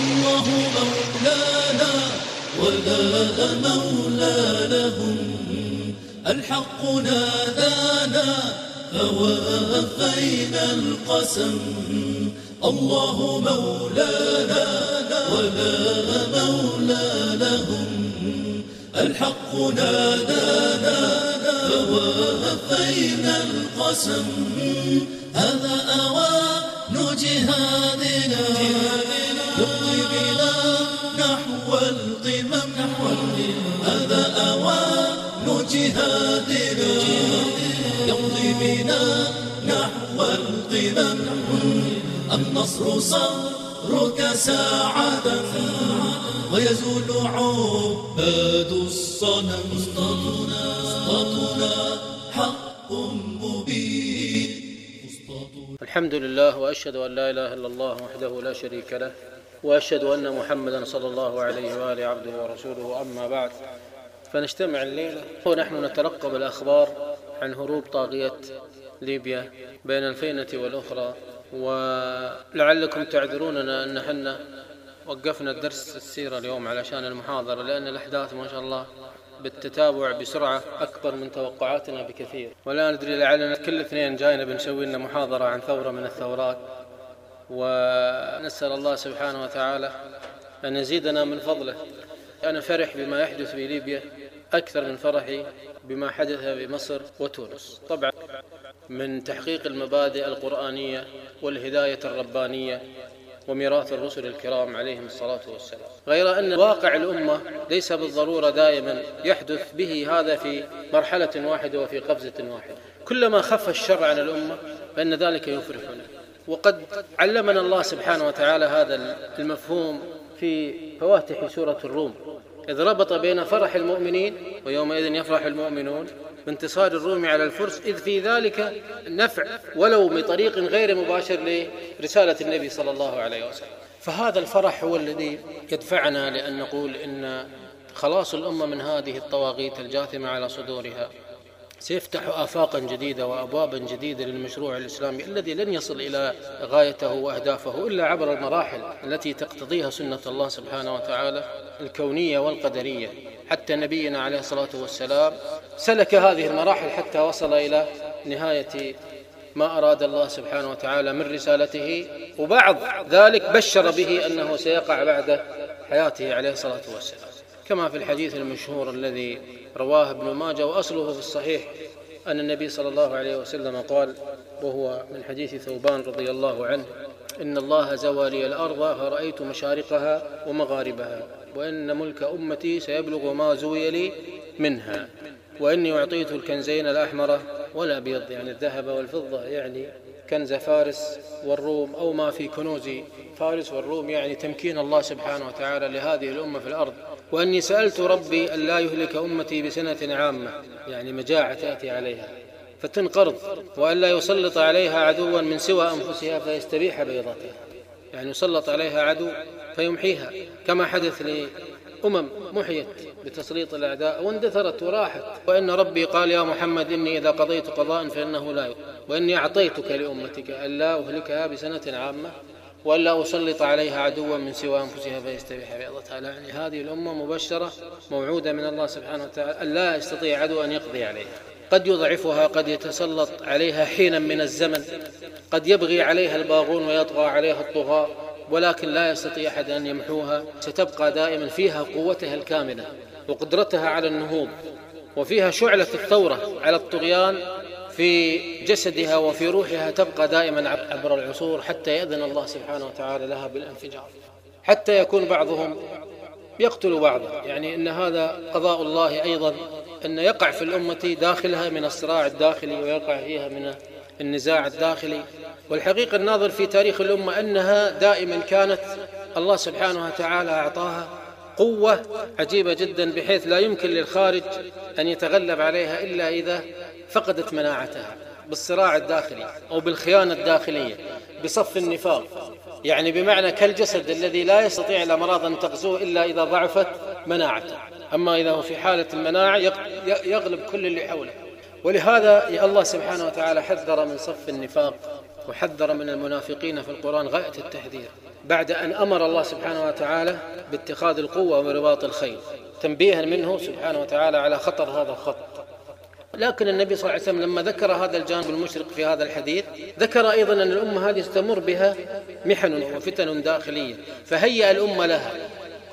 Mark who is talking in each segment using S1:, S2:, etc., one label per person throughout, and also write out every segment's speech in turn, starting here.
S1: الله مولانا ولا مولى لهم الحق نادانا فوافينا القسم. الله مولانا ولا مولى لهم الحق نادانا فوافينا القسم. هذا أوان جهادنا. نحو القمم هذا أوان جهادنا يمضي بنا نحو القمم النصر صبرك ساعة ويزول عباد الصنم اسطاتنا اسطاتنا حق مبين.
S2: الحمد لله وأشهد أن لا إله إلا الله وحده لا شريك له. وأشهد أن محمدا صلى الله عليه وآله عبده ورسوله. أما بعد فنجتمع الليلة. ونحن نترقب الأخبار عن هروب طاغية ليبيا بين الفينة والأخرى ولعلكم تعذروننا ان حنا وقفنا الدرس السيرة اليوم علشان المحاضرة لأن الأحداث ما شاء الله بالتتابع بسرعة أكبر من توقعاتنا بكثير. ولا ندري لعلنا كل اثنين جاينا بنسوي لنا محاضرة عن ثورة من الثورات. ونسأل الله سبحانه وتعالى أن يزيدنا من فضله. أنا فرح بما يحدث في ليبيا أكثر من فرحي بما حدث بمصر وتونس. طبعا من تحقيق المبادئ القرآنية والهداية الربانية وميراث الرسل الكرام عليهم الصلاة والسلام. غير أن واقع الأمة ليس بالضرورة دائما يحدث به هذا في مرحلة واحدة وفي قفزة واحدة. كلما خف الشر عن الأمة فإن ذلك يفرحنا. وقد علمنا الله سبحانه وتعالى هذا المفهوم في فواتح سورة الروم. إذ ربط بين فرح المؤمنين ويومئذ يفرح المؤمنون بانتصار الروم على الفرس إذ في ذلك نفع ولو بطريق غير مباشر لرسالة النبي صلى الله عليه وسلم. فهذا الفرح هو الذي يدفعنا لأن نقول إن خلاص الأمة من هذه الطواغيت الجاثمة على صدورها. سيفتح آفاقا جديدة وأبوابا جديدة للمشروع الإسلامي الذي لن يصل إلى غايته وأهدافه إلا عبر المراحل التي تقتضيها سنة الله سبحانه وتعالى الكونية والقدرية. حتى نبينا عليه الصلاة والسلام سلك هذه المراحل حتى وصل إلى نهاية ما أراد الله سبحانه وتعالى من رسالته وبعض ذلك بشر به أنه سيقع بعد حياته عليه الصلاة والسلام. كما في الحديث المشهور الذي رواه ابن ماجه وأصله في الصحيح أن النبي صلى الله عليه وسلم قال وهو من حديث ثوبان رضي الله عنه إن الله زوى لي الأرض فرأيت مشارقها ومغاربها وإن ملك أمتي سيبلغ ما زوي لي منها وإني أعطيت الكنزين الأحمر والأبيض يعني الذهب والفضة يعني كنز فارس والروم أو ما في كنوز فارس والروم يعني تمكين الله سبحانه وتعالى لهذه الأمة في الأرض. وأني سألت ربي أن لا يهلك أمتي بسنة عامة يعني مجاعة تأتي عليها فتنقرض وأن لا يسلط عليها عدوا من سوى أنفسها فيستبيح بيضتها. يعني يسلط عليها عدو فيمحيها كما حدث لأمم محيت بتسليط الأعداء. واندثرت وراحت. وإن ربي قال يا محمد إني إذا قضيت قضاء فإنه لا يؤمن. وإني أعطيتك لأمتك ألا أهلكها بسنة عامة وألا أسلط عليها عدوا من سوى أنفسها فيستبيح بيضتها. يعني هذه الأمة مبشرة موعودة من الله سبحانه وتعالى أن لا يستطيع عدو أن يقضي عليها. قد يضعفها قد يتسلط عليها حينا من الزمن. قد يبغي عليها الباغون ويطغى عليها الطغاة. ولكن لا يستطيع أحد أن يمحوها. ستبقى دائما فيها قوتها الكاملة وقدرتها على النهوض وفيها شعلة الثورة على الطغيان في جسدها وفي روحها. تبقى دائما عبر العصور حتى يأذن الله سبحانه وتعالى لها بالانفجار. حتى يكون بعضهم يقتل بعضا. يعني إن هذا قضاء الله أيضا إن يقع في الأمة داخلها من الصراع الداخلي ويقع فيها من النزاع الداخلي. والحقيقة الناظر في تاريخ الأمة أنها دائما كانت الله سبحانه وتعالى أعطاها قوة عجيبة جدا بحيث لا يمكن للخارج أن يتغلب عليها إلا إذا فقدت مناعتها بالصراع الداخلي أو بالخيانة الداخلية بصف النفاق. يعني بمعنى كالجسد الذي لا يستطيع الامراض أن تغزوه إلا إذا ضعفت مناعته. أما إذا هو في حالة المناعة يغلب كل اللي حوله. ولهذا الله سبحانه وتعالى حذر من صف النفاق وحذر من المنافقين في القرآن غاية التحذير بعد أن أمر الله سبحانه وتعالى باتخاذ القوة ورباط الخيل تنبيها منه سبحانه وتعالى على خطر هذا الخط. لكن النبي صلى الله عليه وسلم لما ذكر هذا الجانب المشرق في هذا الحديث ذكر أيضا أن الأمة هذه ستمر بها محن وفتن داخلية فهيأ الأمة لها.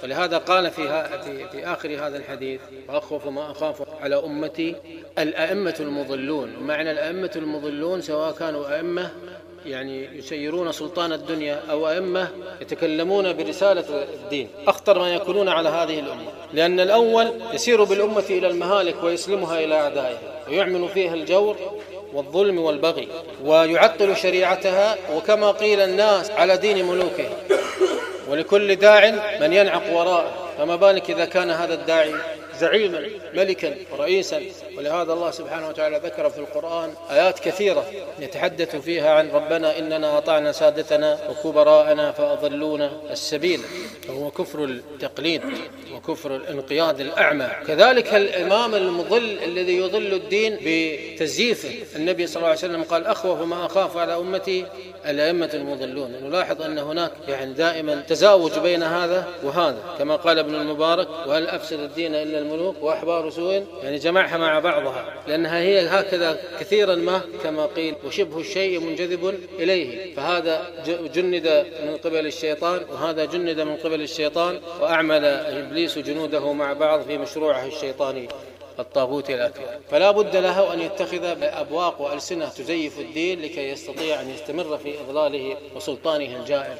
S2: ولهذا قال في, في, في آخر هذا الحديث وأخوف ما أخاف على أمتي الأئمة المضلون. معنى الأئمة المضلون سواء كانوا أئمة يعني يسيرون سلطان الدنيا أو أئمة يتكلمون برسالة الدين أخطر ما يكونون على هذه الأمة. لأن الأول يسير بالأمة إلى المهالك ويسلمها إلى أعدائها ويعمل فيها الجور والظلم والبغي ويعطل شريعتها وكما قيل الناس على دين ملوكها ولكل داع من ينعق وراءه فما بالك إذا كان هذا الداعي زعيما ملكا ورئيسا ولهذا الله سبحانه وتعالى ذكر في القرآن آيات كثيرة يتحدث فيها عن ربنا إننا أطعنا سادتنا وكبراءنا فأضلونا السبيل. وهو كفر التقليد وكفر الانقياد الأعمى. كذلك الإمام المضل الذي يضل الدين بتزييفه. النبي صلى الله عليه وسلم قال أخوف ما أخاف على أمتي الأئمة المضلون. نلاحظ أن هناك يعني دائما تزاوج بين هذا وهذا كما قال ابن المبارك وهل أفسد الدين إلا الملوك وأحبار سوء؟ يعني جمعها مع بعضها لأنها هي هكذا كثيرا ما كما قيل وشبه الشيء منجذب إليه. فهذا جند من قبل الشيطان وهذا جند من قبل الشيطان وأعمل إبليس جنوده مع بعض في مشروعه الشيطاني. الطاغوت الأكبر فلا بد له أن يتخذ أبواق وألسنة تزيف الدين لكي يستطيع أن يستمر في إضلاله وسلطانه الجائر.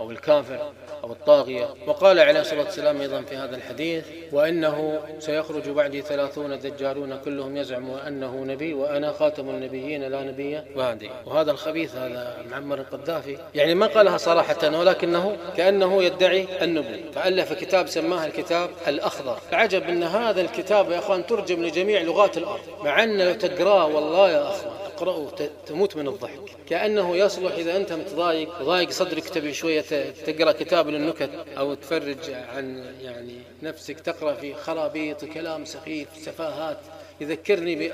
S2: أو الكافر أو الطاغية. وقال عليه الصلاة والسلام أيضا في هذا الحديث وإنه سيخرج بعدي ثلاثون دجالون كلهم يزعم أنه نبي وأنا خاتم النبيين لا نبي بعدي وهذا الخبيث هذا معمر القذافي يعني ما قالها صراحة ولكنه كأنه يدعي النبوة. فألف كتاب سماه الكتاب الأخضر. العجب أن هذا الكتاب يا أخوان ترجم لجميع لغات الأرض مع أن لو تقراه والله يا أخوان تقرأه تموت من الضحك. كأنه يصلح إذا أنت متضايق ضايق صدرك تبي شوية تقرأ كتاب للنكت أو تفرج عن يعني نفسك تقرأ في خرابيط وكلام سخيف سفاهات يذكرني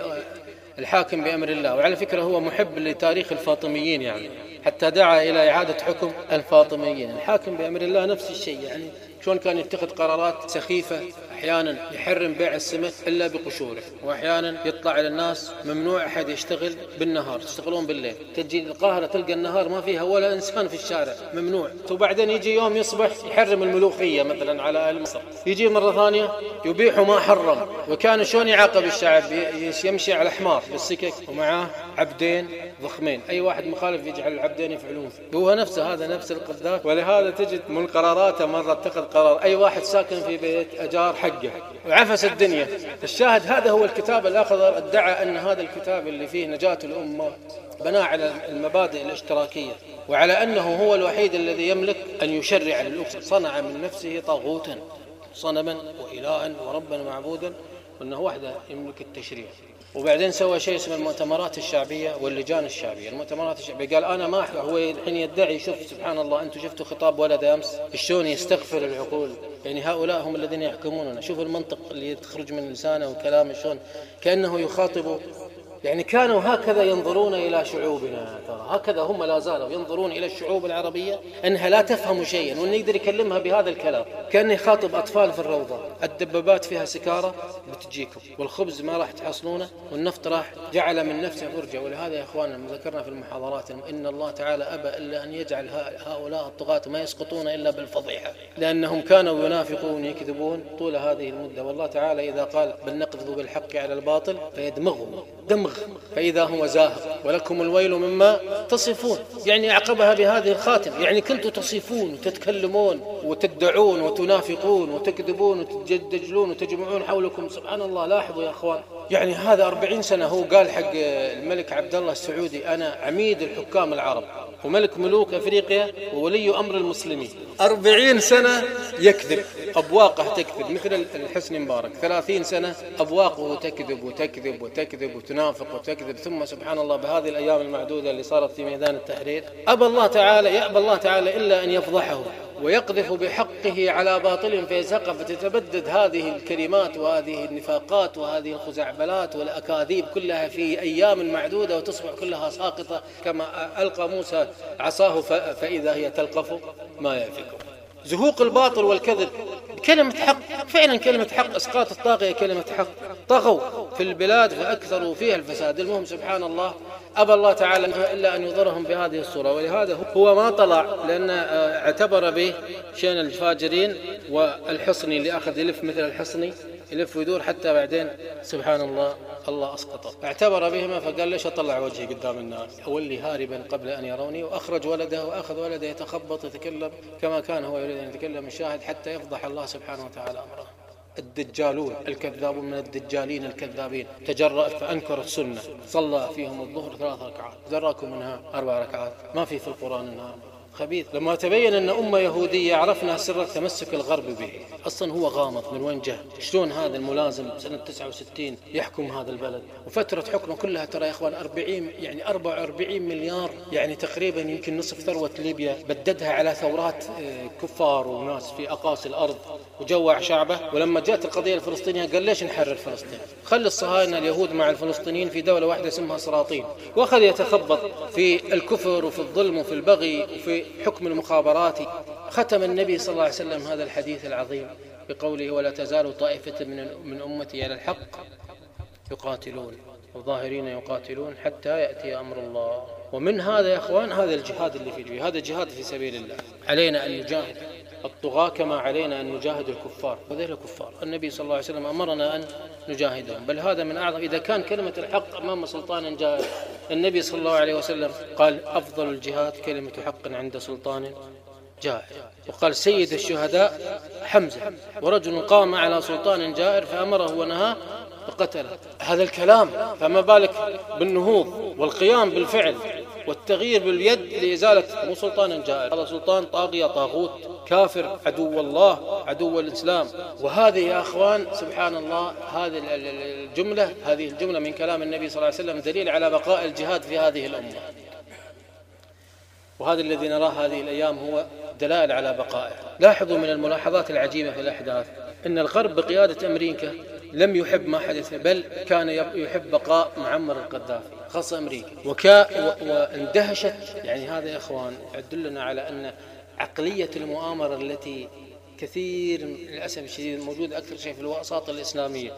S2: الحاكم بأمر الله. وعلى فكرة هو محب لتاريخ الفاطميين يعني. حتى دعا إلى إعادة حكم الفاطميين. الحاكم بأمر الله نفس الشيء يعني. شلون كان يتخذ قرارات سخيفة أحيانا يحرم بيع السمك إلا بقشوره وأحيانا يطلع إلى الناس ممنوع أحد يشتغل بالنهار تشتغلون بالليل. تجي القاهرة تلقى النهار ما فيها ولا إنسان في الشارع ممنوع. وبعدين يجي يوم يصبح يحرم الملوخية مثلا على أهل مصر. يجي مرة ثانية يبيح ما حرم وكان شلون يعاقب الشعب يمشي على حمار بالسكك ومعاه عبدين ضخمين. أي واحد مخالف يجعل العبدين يفعلون. هو نفسه هذا نفس القذاف. ولهذا تجد من قراراته مرة اتخذ قرار. أي واحد ساكن في بيت أجار حقه وعفس الدنيا. الشاهد هذا هو الكتاب الأخضر ادعى أن هذا الكتاب اللي فيه نجاة الأمة بنى على المبادئ الاشتراكية وعلى أنه هو الوحيد الذي يملك أن يشرع للأمة صنع من نفسه طاغوتا صنما وإلها وربا معبودا وأنه وحده يملك التشريع. وبعدين سوى شيء اسمه المؤتمرات الشعبية واللجان الشعبية. المؤتمرات الشعبية قال أنا ما هو الحين يدعي شوف سبحان الله أنتم شفتوا خطاب ولد أمس؟ شلون يستغفر العقول؟ يعني هؤلاء هم الذين يحكموننا. شوف المنطق اللي تخرج من لسانه وكلامه شلون؟ كأنه يخاطب يعني كانوا هكذا ينظرون إلى شعوبنا ترى. هكذا هم لا زالوا ينظرون إلى الشعوب العربية أنها لا تفهم شيئا وأنه يقدر يكلمها بهذا الكلام. كأنه يخاطب أطفال في الروضة. الدبابات فيها سكارة بتجيكم والخبز ما راح تحصلونه والنفط راح جعل من نفسه فرجة. ولهذا يا إخواننا ذكرنا في المحاضرات إن الله تعالى أبى إلا أن يجعل هؤلاء الطغاة ما يسقطون إلا بالفضيحة. لأنهم كانوا ينافقون يكذبون طول هذه المدة. والله تعالى إذا قال بل نقذف بالحق على الباطل فيدمغه دمغ فإذا هو زاهق ولكم الويل مما تصفون. يعني أعقبها بهذه الخاتم يعني كنتم تصفون وتتكلمون وتدعون وتنافقون وتكذبون وتجدجلون وتجمعون حولكم. سبحان الله لاحظوا يا أخوان. يعني هذا أربعين سنة هو قال حق الملك عبد الله السعودي أنا عميد الحكام العرب. وملك ملوك أفريقيا وولي أمر المسلمين. أربعين سنة يكذب. أبواقه تكذب مثل الحسن مبارك. ثلاثين سنة أبواقه تكذب وتكذب وتكذب وتنافق وتكذب. ثم سبحان الله بهذه الأيام المعدودة اللي صارت في ميدان التحرير أبى الله تعالى يأبى الله تعالى إلا أن يفضحه. ويقذف بحقه على باطل فيزهق فتتبدد هذه الكلمات وهذه النفاقات وهذه الخزعبلات والأكاذيب كلها في أيام معدودة وتصبح كلها ساقطة كما ألقى موسى عصاه فإذا هي تلقف ما يأفكه زهوق الباطل والكذب كلمة حق فعلا كلمة حق. إسقاط الطاغية كلمة حق. طغوا في البلاد فأكثروا فيها الفساد. المهم سبحان الله أبى الله تعالى إلا أن يضرهم بهذه الصورة ولهذا هو ما طلع لأن آه، اعتبر به شأن الفاجرين والحصني اللي أخذ يلف مثل الحصني يلف ويدور حتى بعدين سبحان الله الله أسقطه. اعتبر بهما فقال ليش أطلع وجهي قدام الناس؟ أولي هاربا قبل أن يروني وأخرج ولده وأخذ ولده يتخبط يتكلم كما كان هو يريد أن يتكلم الشاهد حتى يفضح الله سبحانه وتعالى أمره. الدجالون الكذابون من الدجالين الكذابين. تجرأ فأنكر السنة صلى فيهم الظهر ثلاث ركعات. ذراكم منها أربع ركعات. ما في في القرآن النهار خبيث لما تبين أن أمة يهودية عرفنا سر تمسك الغرب به. أصلا هو غامض من وين جاء؟ شلون هذا الملازم سنة 69 يحكم هذا البلد؟ وفترة حكمه كلها ترى يا إخوان 40 يعني 44 مليار يعني تقريبا يمكن نصف ثروة ليبيا بددها على ثورات آه، كفار وناس في أقاصي الأرض وجوع شعبه. ولما جاءت القضية الفلسطينية قال ليش نحرر فلسطين؟ خلي الصهاينة اليهود مع الفلسطينيين في دولة واحدة اسمها سلاطين وأخذ يتخبط في الكفر وفي الظلم وفي البغي وفي حكم المخابرات ختم النبي صلى الله عليه وسلم هذا الحديث العظيم بقوله ولا تزال طائفة من من أمتي على الحق يقاتلون الظاهرين يقاتلون حتى يأتي أمر الله. ومن هذا يا أخوان هذا الجهاد اللي في جهاد هذا جهاد في سبيل الله. علينا أن نجاهد الطغاة كما علينا أن نجاهد الكفار. وذيل الكفار. النبي صلى الله عليه وسلم أمرنا أن نجاهدهم. بل هذا من أعظم إذا كان كلمة الحق أمام سلطان جائر النبي صلى الله عليه وسلم قال أفضل الجهاد كلمة حق عند سلطان جائر. وقال سيد الشهداء حمزة. ورجل قام على سلطان جائر فأمره ونهاه فقتله. هذا الكلام فما بالك بالنهوض والقيام بالفعل؟ والتغيير باليد لإزالة مو سلطان جائر. هذا سلطان طاغية طاغوت كافر عدو الله عدو الإسلام. وهذه يا أخوان سبحان الله هذه الجملة هذه الجملة من كلام النبي صلى الله عليه وسلم دليل على بقاء الجهاد في هذه الأمة. وهذا الذي نراه هذه الأيام هو دلائل على بقائه. لاحظوا من الملاحظات العجيبة في الأحداث. أن الغرب بقيادة أمريكا لم يحب ما حدث بل كان يحب بقاء معمر القذافي. خاصة أمريكا وكا واندهشت يعني هذا يا إخوان يدلنا على أن عقلية المؤامرة التي كثير للأسف الشديد موجودة أكثر شيء في الوساطة الإسلامية.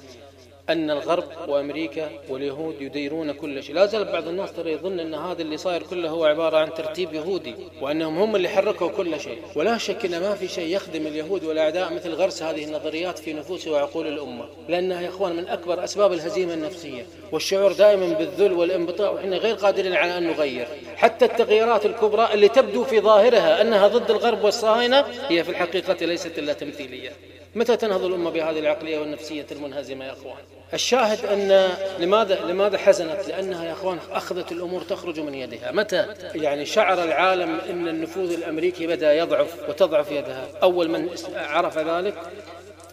S2: أن الغرب وأمريكا واليهود يديرون كل شيء. لا زال بعض الناس ترى يظن أن هذا اللي صاير كله هو عبارة عن ترتيب يهودي وأنهم هم اللي حركوا كل شيء. ولا شك أن ما في شيء يخدم اليهود والأعداء مثل غرس هذه النظريات في نفوس وعقول الأمة. لأنها يا إخوان من أكبر أسباب الهزيمة النفسية والشعور دائما بالذل والانبطاء وإحنا غير قادرين على أن نغير. حتى التغييرات الكبرى اللي تبدو في ظاهرها أنها ضد الغرب والصهاينة هي في الحقيقة ليست إلا تمثيلية. متى تنهض الأمة بهذه العقلية والنفسية المنهزمة يا أخوان؟ الشاهد أن لماذا لماذا حزنت؟ لأنها يا أخوان أخذت الأمور تخرج من يدها. متى؟ يعني شعر العالم أن النفوذ الأمريكي بدأ يضعف وتضعف يدها. أول من عرف ذلك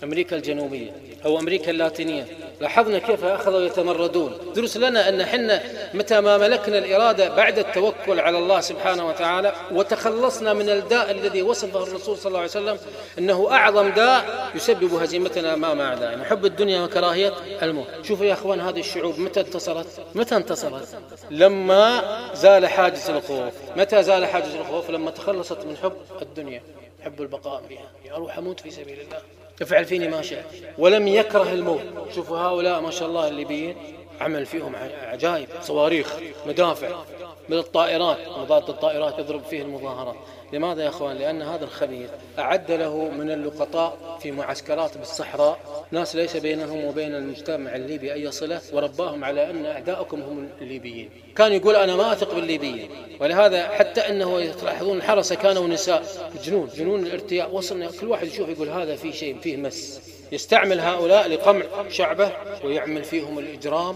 S2: أمريكا الجنوبية أو أمريكا اللاتينية. لاحظنا كيف أخذوا يتمردون. دروس لنا أن حنا متى ما ملكنا الإرادة بعد التوكل على الله سبحانه وتعالى وتخلصنا من الداء الذي وصفه الرسول صلى الله عليه وسلم أنه أعظم داء يسبب هزيمتنا أمام أعدائنا حب الدنيا وكراهية الموت. شوفوا يا أخوان هذه الشعوب متى انتصرت؟ متى انتصرت؟ لما زال حاجز الخوف. متى زال حاجز الخوف؟ لما تخلصت من حب الدنيا حب البقاء فيها. أروح أموت في سبيل الله. افعل فيني ما شاء ولم يكره الموت. شوفوا هؤلاء ما شاء الله الليبيين عمل فيهم عجائب صواريخ مدافع. من الطائرات مضاد الطائرات يضرب فيه المظاهرات. لماذا يا إخوان؟ لأن هذا الخبيث أعد له من اللقطاء في معسكرات بالصحراء. ناس ليس بينهم وبين المجتمع الليبي أي صلة ورباهم على أن اعداءكم هم الليبيين. كان يقول أنا ما أثق بالليبيين. ولهذا حتى إنه تلاحظون الحرس كانوا نساء جنون جنون الارتياح وصلنا كل واحد يشوف يقول هذا فيه شيء فيه مس. يستعمل هؤلاء لقمع شعبه ويعمل فيهم الإجرام.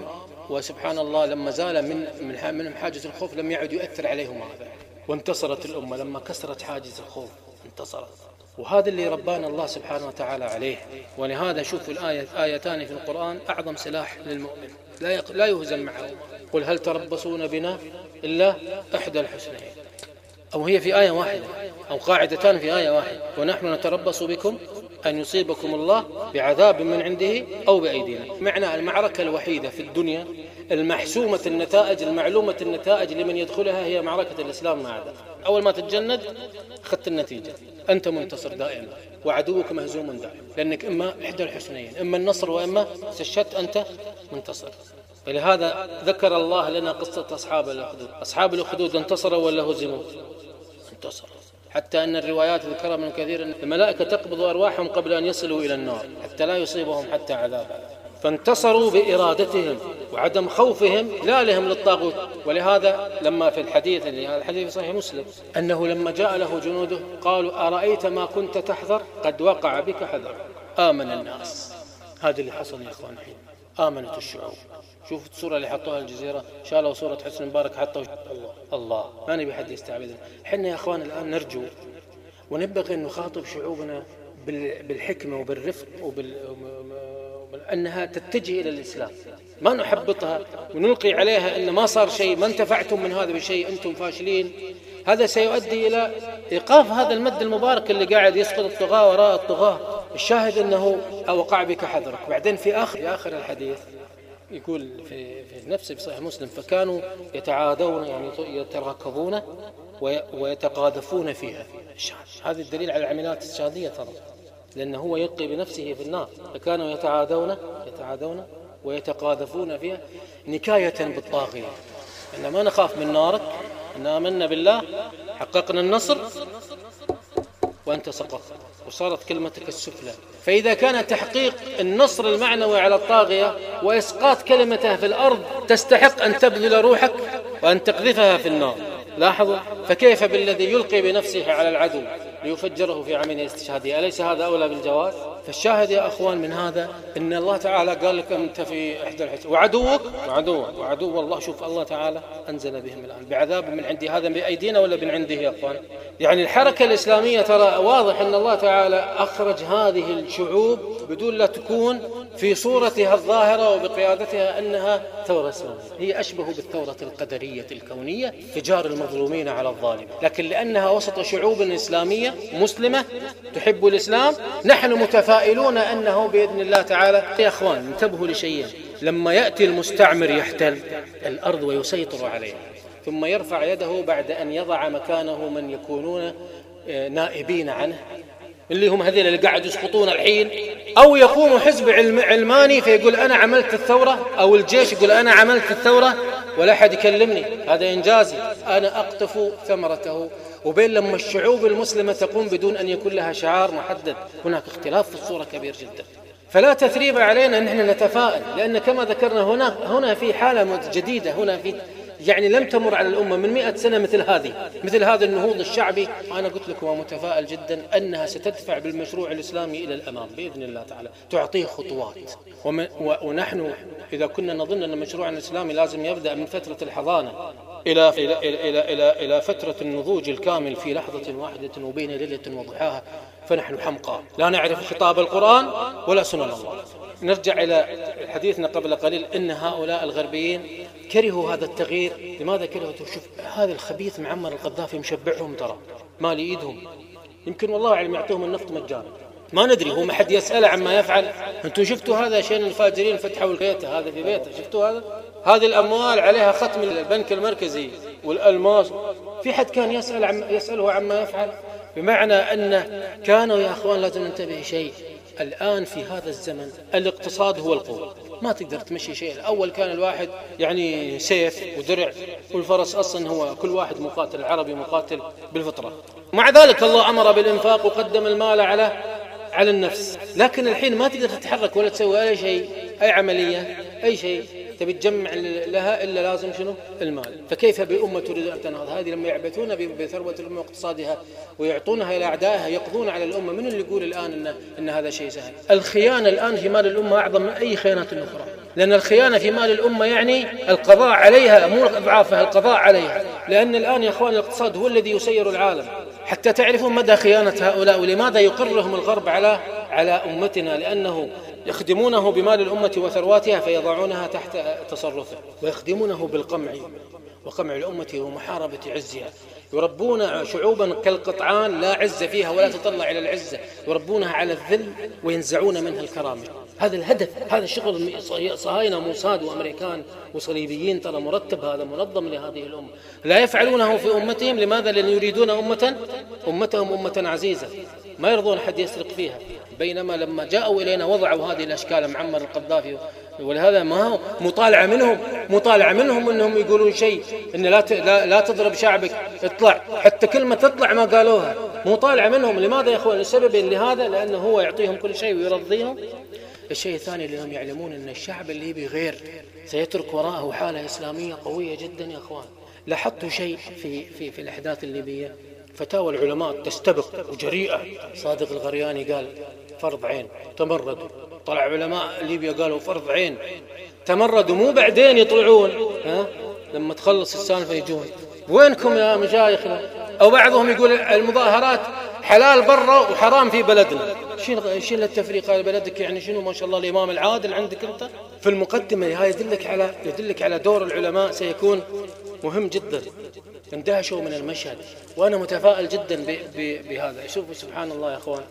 S2: وسبحان الله لما زال من من من حاجز الخوف لم يعد يؤثر عليهم هذا وانتصرت الأمة لما كسرت حاجز الخوف انتصرت. وهذا اللي ربانا الله سبحانه وتعالى عليه. ولهذا شوفوا الآية آيتان في القرآن أعظم سلاح للمؤمن. لا لا يهزم معه. قل هل تربصون بنا إلا إحدى الحسنين. أو هي في آية واحدة أو قاعدتان في آية واحدة. ونحن نتربص بكم أن يصيبكم الله بعذاب من عنده أو بأيدينا. معنى المعركة الوحيدة في الدنيا المحسومة النتائج المعلومة النتائج لمن يدخلها هي معركة الإسلام مع ذلك أول ما تتجند أخذت النتيجة. أنت منتصر دائما وعدوك مهزوم دائما. لأنك إما إحدى الحسنيين إما النصر وإما استشهدت أنت منتصر. ولهذا ذكر الله لنا قصة أصحاب الأخدود. أصحاب الأخدود انتصروا ولا هزموا؟ انتصروا. حتى أن الروايات ذكرها من كثير أن الملائكة تقبض أرواحهم قبل أن يصلوا إلى النار حتى لا يصيبهم حتى عذاب. فانتصروا بإرادتهم وعدم خوفهم لا لهم للطاغوت. ولهذا لما في الحديث اللي هذا الحديث في صحيح مسلم أنه لما جاء له جنوده قالوا أرأيت ما كنت تحذر؟ قد وقع بك حذر. آمن الناس. هذا اللي حصل يا إخوان الحين. آمنت الشعوب. شوف الصورة اللي حطوها الجزيرة. شالوا صورة حسن مبارك حطوا الله. الله. ما نبي حد يستعبدنا. حنا يا أخوان الآن نرجو ونبغي أن نخاطب شعوبنا بالحكمة وبالرفق وبال أنها تتجه إلى الإسلام. ما نحبطها ونلقي عليها أن ما صار شيء ما انتفعتم من هذا بشيء أنتم فاشلين. هذا سيؤدي إلى إيقاف هذا المد المبارك اللي قاعد يسقط الطغاة وراء الطغاة. الشاهد أنه وقع بك حذرك. بعدين في آخر في آخر الحديث يقول في, في نفسه في صحيح مسلم فكانوا يتعادون يعني يتراكبون ويتقاذفون فيها. هذا الدليل على العمليات الشاذية ترى. لأنه هو يلقي بنفسه في النار. فكانوا يتعادون يتعادون ويتقاذفون فيها نكاية بالطاغية. إن ما نخاف من نارك إن آمنا بالله حققنا النصر وأنت سقطت. وصارت كلمتك السفلى فإذا كان تحقيق النصر المعنوي على الطاغية وإسقاط كلمته في الأرض تستحق أن تبذل روحك وأن تقذفها في النار. لاحظوا؟ فكيف بالذي يلقي بنفسه على العدو ليفجره في عمل استشهاده أليس هذا أولى بالجواز؟ فالشاهد يا أخوان من هذا إن الله تعالى قال لك أنت في إحدى الحسن وعدوك وعدوك وعدو الله شوف الله تعالى أنزل بهم الآن بعذاب من عندي هذا بأيدينا ولا من عنده يا أخوان؟ يعني الحركة الإسلامية ترى واضح أن الله تعالى أخرج هذه الشعوب بدون لا تكون في صورتها الظاهرة وبقيادتها أنها ثورة إسلامية. هي أشبه بالثورة القدرية الكونية تجار المظلومين على الظالم. لكن لأنها وسط شعوب إسلامية مسلمة تحب الإسلام نحن متفائلون أنه بإذن الله تعالى يا أخوان انتبهوا لشيئين لما يأتي المستعمر يحتل الأرض ويسيطر عليها ثم يرفع يده بعد أن يضع مكانه من يكونون آه، نائبين عنه اللي هم هذول اللي قاعد يسقطون الحين أو يقوم حزب علماني فيقول أنا عملت الثورة أو الجيش يقول أنا عملت الثورة ولا أحد يكلمني هذا إنجازي أنا أقطف ثمرته. وبين لما الشعوب المسلمة تقوم بدون أن يكون لها شعار محدد هناك اختلاف في الصورة كبير جدا. فلا تثريب علينا أن نحن نتفائل لأن كما ذكرنا هنا هنا في حالة جديدة هنا في يعني لم تمر على الأمة من مئة سنة مثل هذه مثل هذا النهوض الشعبي. أنا قلت لكم ومتفائل جدا أنها ستدفع بالمشروع الإسلامي إلى الأمام بإذن الله تعالى. تعطيه خطوات. ونحن إذا كنا نظن أن مشروعنا الإسلامي لازم يبدأ من فترة الحضانة إلى إلى إلى إلى إلى فترة النضوج الكامل في لحظة واحدة وبين ليلة وضحاها فنحن حمقى. لا نعرف خطاب القرآن ولا سنن الله. نرجع إلى حديثنا قبل قليل إن هؤلاء الغربيين كرهوا هذا التغيير لماذا كرهوا؟ شوف هذا الخبيث معمر القذافي مشبعهم ترى مال ايدهم يمكن والله أعلم يعطوهم النفط مجانا. ما ندري هو ما حد يسأله عما يفعل. أنتم شفتوا هذا شين الفاجرين فتحوا بيته هذا في بيته شفتوا هذا؟ هذه الأموال عليها ختم البنك المركزي والألماس. في حد كان يسأل عم يسأله عما يفعل؟ بمعنى أن كانوا يا أخوان لازم ننتبه شيء الآن في هذا الزمن الاقتصاد هو القوة. ما تقدر تمشي شيء. الأول كان الواحد يعني سيف ودرع والفرس أصلا هو كل واحد مقاتل عربي مقاتل بالفطرة. مع ذلك الله أمر بالإنفاق وقدم المال على على النفس. لكن الحين ما تقدر تتحرك ولا تسوي أي شيء أي عملية أي شيء. تبي تجمع لها إلا لازم شنو؟ المال. فكيف بأمة تريد أن تنهض؟ هذه لما يعبثون بثروة الأمة واقتصادها ويعطونها إلى أعدائها يقضون على الأمة. من اللي يقول الآن إن, إن هذا شيء سهل؟ الخيانة الآن في مال الأمة أعظم من أي خيانات أخرى. لأن الخيانة في مال الأمة يعني القضاء عليها مو أضعافها القضاء عليها. لأن الآن يا أخوان الاقتصاد هو الذي يسير العالم. حتى تعرفون مدى خيانة هؤلاء ولماذا يقرهم الغرب على على أمتنا؟ لأنه يخدمونه بمال الأمة وثرواتها فيضعونها تحت تصرفه. ويخدمونه بالقمع وقمع الأمة ومحاربة عزها. يربون شعوبا كالقطعان لا عز فيها ولا تطلع إلى العزة. يربونها على الذل وينزعون منها الكرامة. هذا الهدف هذا شغل صهاينة موساد وأمريكان وصليبيين ترى مرتب هذا منظم لهذه الأمة. لا يفعلونه في أمتهم لماذا لأن يريدون أمة؟ أمتهم أمة عزيزة. ما يرضون حد يسرق فيها. بينما لما جاءوا إلينا وضعوا هذه الأشكال معمر القذافي. ولهذا ما هو؟ مطالعة منهم مطالعة منهم أنهم يقولون شيء أن لا لا, تضرب شعبك اطلع. حتى كلمة تطلع ما قالوها. مطالعة منهم. لماذا يا أخوان؟ السبب لهذا؟ لأنه هو يعطيهم كل شيء ويرضيهم. الشيء الثاني لأنهم يعلمون أن الشعب الليبي غير سيترك وراءه حالة إسلامية قوية جدا يا أخوان. لاحظت شيء في, في, في الأحداث الليبية؟ فتاوى العلماء تستبق وجريئة. صادق الغرياني قال فرض عين. تمردوا طلع علماء ليبيا قالوا فرض عين. تمردوا مو بعدين يطلعون. ها؟ لما تخلص السالفة يجون. وينكم يا مشايخنا؟ أو بعضهم يقول المظاهرات حلال برا وحرام في بلدنا. شنو شنو التفريق على بلدك؟ يعني شنو؟ ما شاء الله الإمام العادل عندك أنت؟ في المقدمة هاي يدلك على يدلك على دور العلماء سيكون مهم جدا. اندهشوا من المشهد. وأنا متفائل جدا بهذا. شوفوا سبحان الله يا أخوان.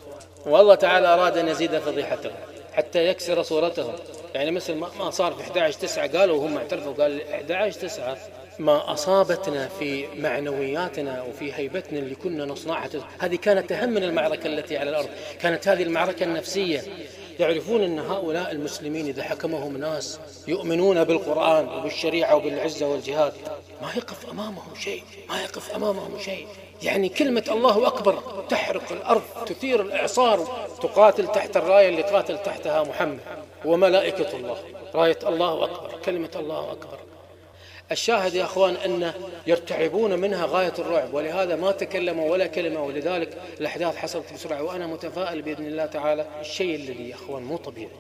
S2: والله تعالى أراد أن يزيد فضيحتهم حتى يكسر صورتهم يعني مثل ما صار في 11 9 قالوا وهم اعترفوا قال 11 9 ما أصابتنا في معنوياتنا وفي هيبتنا اللي كنا نصنعها. هذه كانت أهم من المعركة التي على الأرض. كانت هذه المعركة النفسية. يعرفون أن هؤلاء المسلمين إذا حكمهم ناس يؤمنون بالقرآن وبالشريعة وبالعزة والجهاد ما يقف أمامهم شيء ما يقف أمامهم شيء. يعني كلمة الله أكبر تحرق الأرض تثير الإعصار تقاتل تحت الراية اللي قاتل تحتها محمد وملائكة الله. راية الله أكبر كلمة الله أكبر. الشاهد يا أخوان أن يرتعبون منها غاية الرعب ولهذا ما تكلموا ولا كلمة ولذلك الأحداث حصلت بسرعة وأنا متفائل بإذن الله تعالى. الشيء الذي يا أخوان مو طبيعي.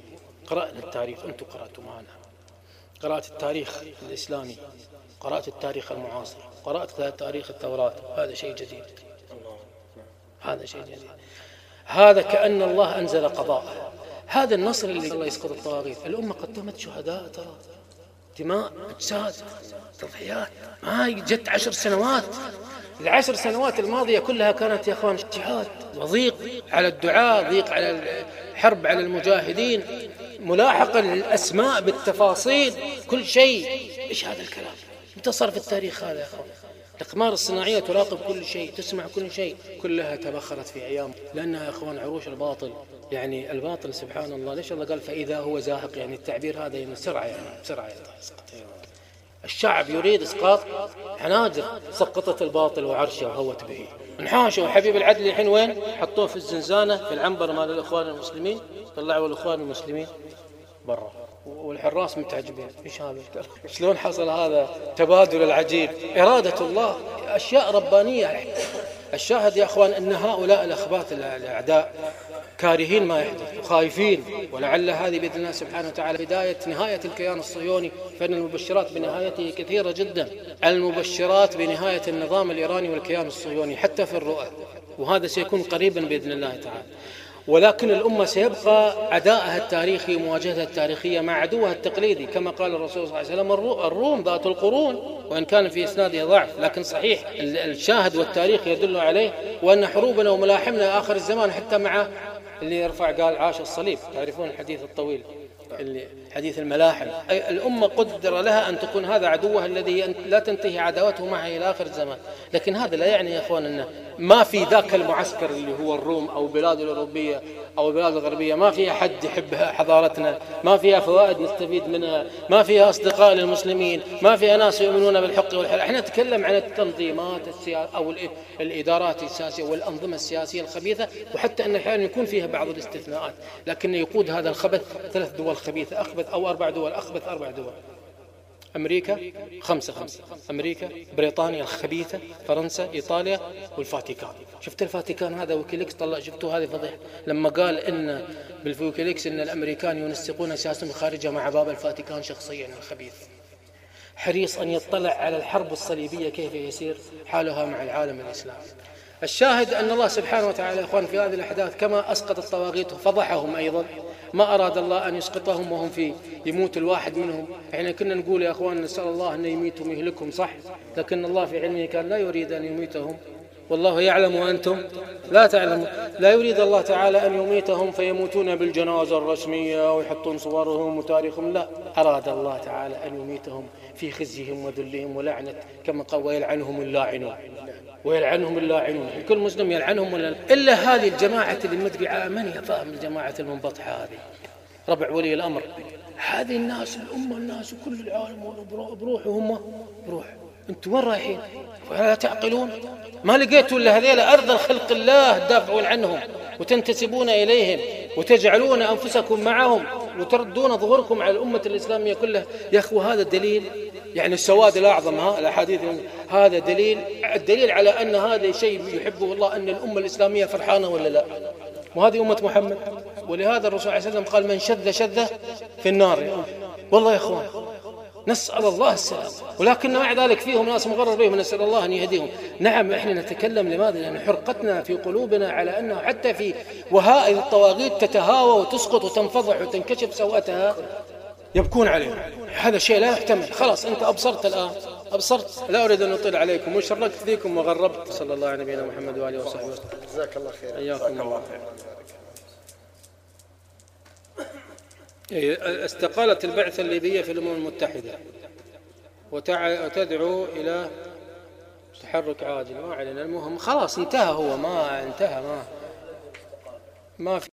S2: قرأنا التاريخ أنتم قرأتوا معنا. قرأت التاريخ الإسلامي قرأت التاريخ المعاصر قرأت تاريخ التوراة هذا شيء جديد. هذا شيء جديد. هذا كأن الله أنزل قضاء هذا النصر اللي الله يسقط الطواغيت. الأمة قدمت شهداء ترى. دماء أجساد تضحيات. ما جت عشر سنوات. العشر سنوات الماضية كلها كانت يا أخوان جهاد وضيق على الدعاء ضيق على الحرب على المجاهدين ملاحقة للأسماء بالتفاصيل كل شيء. إيش هذا الكلام؟ متى صار في التاريخ هذا يا أخوان. الأقمار الصناعية تراقب كل شيء تسمع كل شيء. كلها تبخرت في أيام لأنها يا أخوان عروش الباطل. يعني الباطل سبحان الله ليش الله قال فإذا هو زاهق؟ يعني التعبير هذا يعني بسرعة يعني بسرعة يسقط الشعب يريد إسقاط حناجر. سقطت الباطل وعرشه وهوت به. انحاشوا حبيب العدل الحين وين؟ حطوه في الزنزانة في العنبر مال الإخوان المسلمين. طلعوا الإخوان المسلمين برا. والحراس متعجبين إيش هذا شلون حصل هذا؟ تبادل العجيب. إرادة الله أشياء ربانية. الشاهد يا أخوان أن هؤلاء الأخبات الأعداء كارهين ما يحدث وخايفين ولعل هذه بإذن الله سبحانه وتعالى بداية نهاية الكيان الصهيوني فإن المبشرات بنهايته كثيرة جدا. المبشرات بنهاية النظام الإيراني والكيان الصهيوني حتى في الرؤى. وهذا سيكون قريبا بإذن الله تعالى. ولكن الأمة سيبقى عداءها التاريخي ومواجهتها التاريخية مع عدوها التقليدي كما قال الرسول صلى الله عليه وسلم الروم ذات القرون وإن كان في إسنادها ضعف لكن صحيح الشاهد والتاريخ يدل عليه وأن حروبنا وملاحمنا آخر الزمان حتى مع اللي يرفع قال عاش الصليب تعرفون الحديث الطويل اللي حديث الملاحم. أي الأمة قدر لها أن تكون هذا عدوها الذي لا تنتهي عداوته معه إلى آخر الزمان. لكن هذا لا يعني يا أخوان أنه ما في ذاك المعسكر اللي هو الروم أو البلاد الأوروبية أو البلاد الغربية. ما فيها حد يحب حضارتنا. ما فيها فوائد نستفيد منها. ما فيها أصدقاء للمسلمين. ما فيها ناس يؤمنون بالحق والحل إحنا نتكلم عن التنظيمات السياسية أو الإدارات السياسية والأنظمة السياسية الخبيثة وحتى أن أحيانا يكون فيها بعض الاستثناءات. لكن يقود هذا الخبث ثلاث دول خبيثة. أخبث أو أربع دول أخبث أربع دول. أمريكا خمسة خمسة. أمريكا بريطانيا الخبيثة فرنسا إيطاليا والفاتيكان. شفت الفاتيكان هذا ويكيليكس؟ طلع شفتوا هذه فضيحة؟ لما قال إن بالويكيليكس إن الأمريكان ينسقون سياستهم الخارجة مع باب الفاتيكان شخصيا الخبيث. حريص أن يطلع على الحرب الصليبية كيف يسير حالها مع العالم الإسلامي الشاهد أن الله سبحانه وتعالى إخوان في هذه الأحداث كما أسقط الطواغيت فضحهم أيضا. ما أراد الله أن يسقطهم وهم في يموت الواحد منهم. إحنا كنا نقول يا أخوان نسأل الله أن يميتهم يهلكهم صح؟ لكن الله في علمه كان لا يريد أن يميتهم. والله يعلم وأنتم لا تعلمون لا يريد الله تعالى أن يميتهم فيموتون بالجنازة الرسمية ويحطون صورهم وتاريخهم. لا أراد الله تعالى أن يميتهم في خزيهم وذلهم ولعنة كما قال ويلعنهم اللاعنون. ويلعنهم اللاعنون. كل مسلم يلعنهم ولا إلا هذه الجماعة اللي مدري من يفهم الجماعة المنبطحة هذه؟ ربع ولي الأمر. هذه الناس الأمة الناس كل العالم بروح وهم بروح. أنتم وين رايحين؟ ولا تعقلون؟ ما لقيتوا إلا هذيلا أرض خلق الله تدافعون عنهم وتنتسبون إليهم وتجعلون أنفسكم معهم وتردون ظهوركم على الأمة الإسلامية كلها. يا أخوة هذا دليل يعني السواد الأعظم ها الأحاديث. هذا دليل الدليل على أن هذا شيء يحبه الله أن الأمة الإسلامية فرحانة ولا لا؟ وهذه أمة محمد؟ ولهذا الرسول عليه وسلم قال من شذ شذ في النار. والله يا أخوان نسأل الله السلام. ولكن مع ذلك فيهم ناس مغرر بهم نسأل الله أن يهديهم. نعم إحنا نتكلم لماذا؟ لأن حرقتنا في قلوبنا على أنه حتى في وهائل الطواغيت تتهاوى وتسقط وتنفضح وتنكشف سوءتها. يبكون عليهم هذا شيء لا يحتمل. خلاص أنت أبصرت الآن. أبصرت. لا أريد أن أطيل عليكم. وشركت فيكم وغربت. صلى الله على نبينا محمد وآله وصحبه وسلم.
S3: جزاك الله خير.
S2: حياكم الله إيه، استقالت البعثة الليبية في الأمم المتحدة. وتدعو إلى تحرك عاجل ما علينا المهم. خلاص انتهى هو. ما انتهى ما. ما في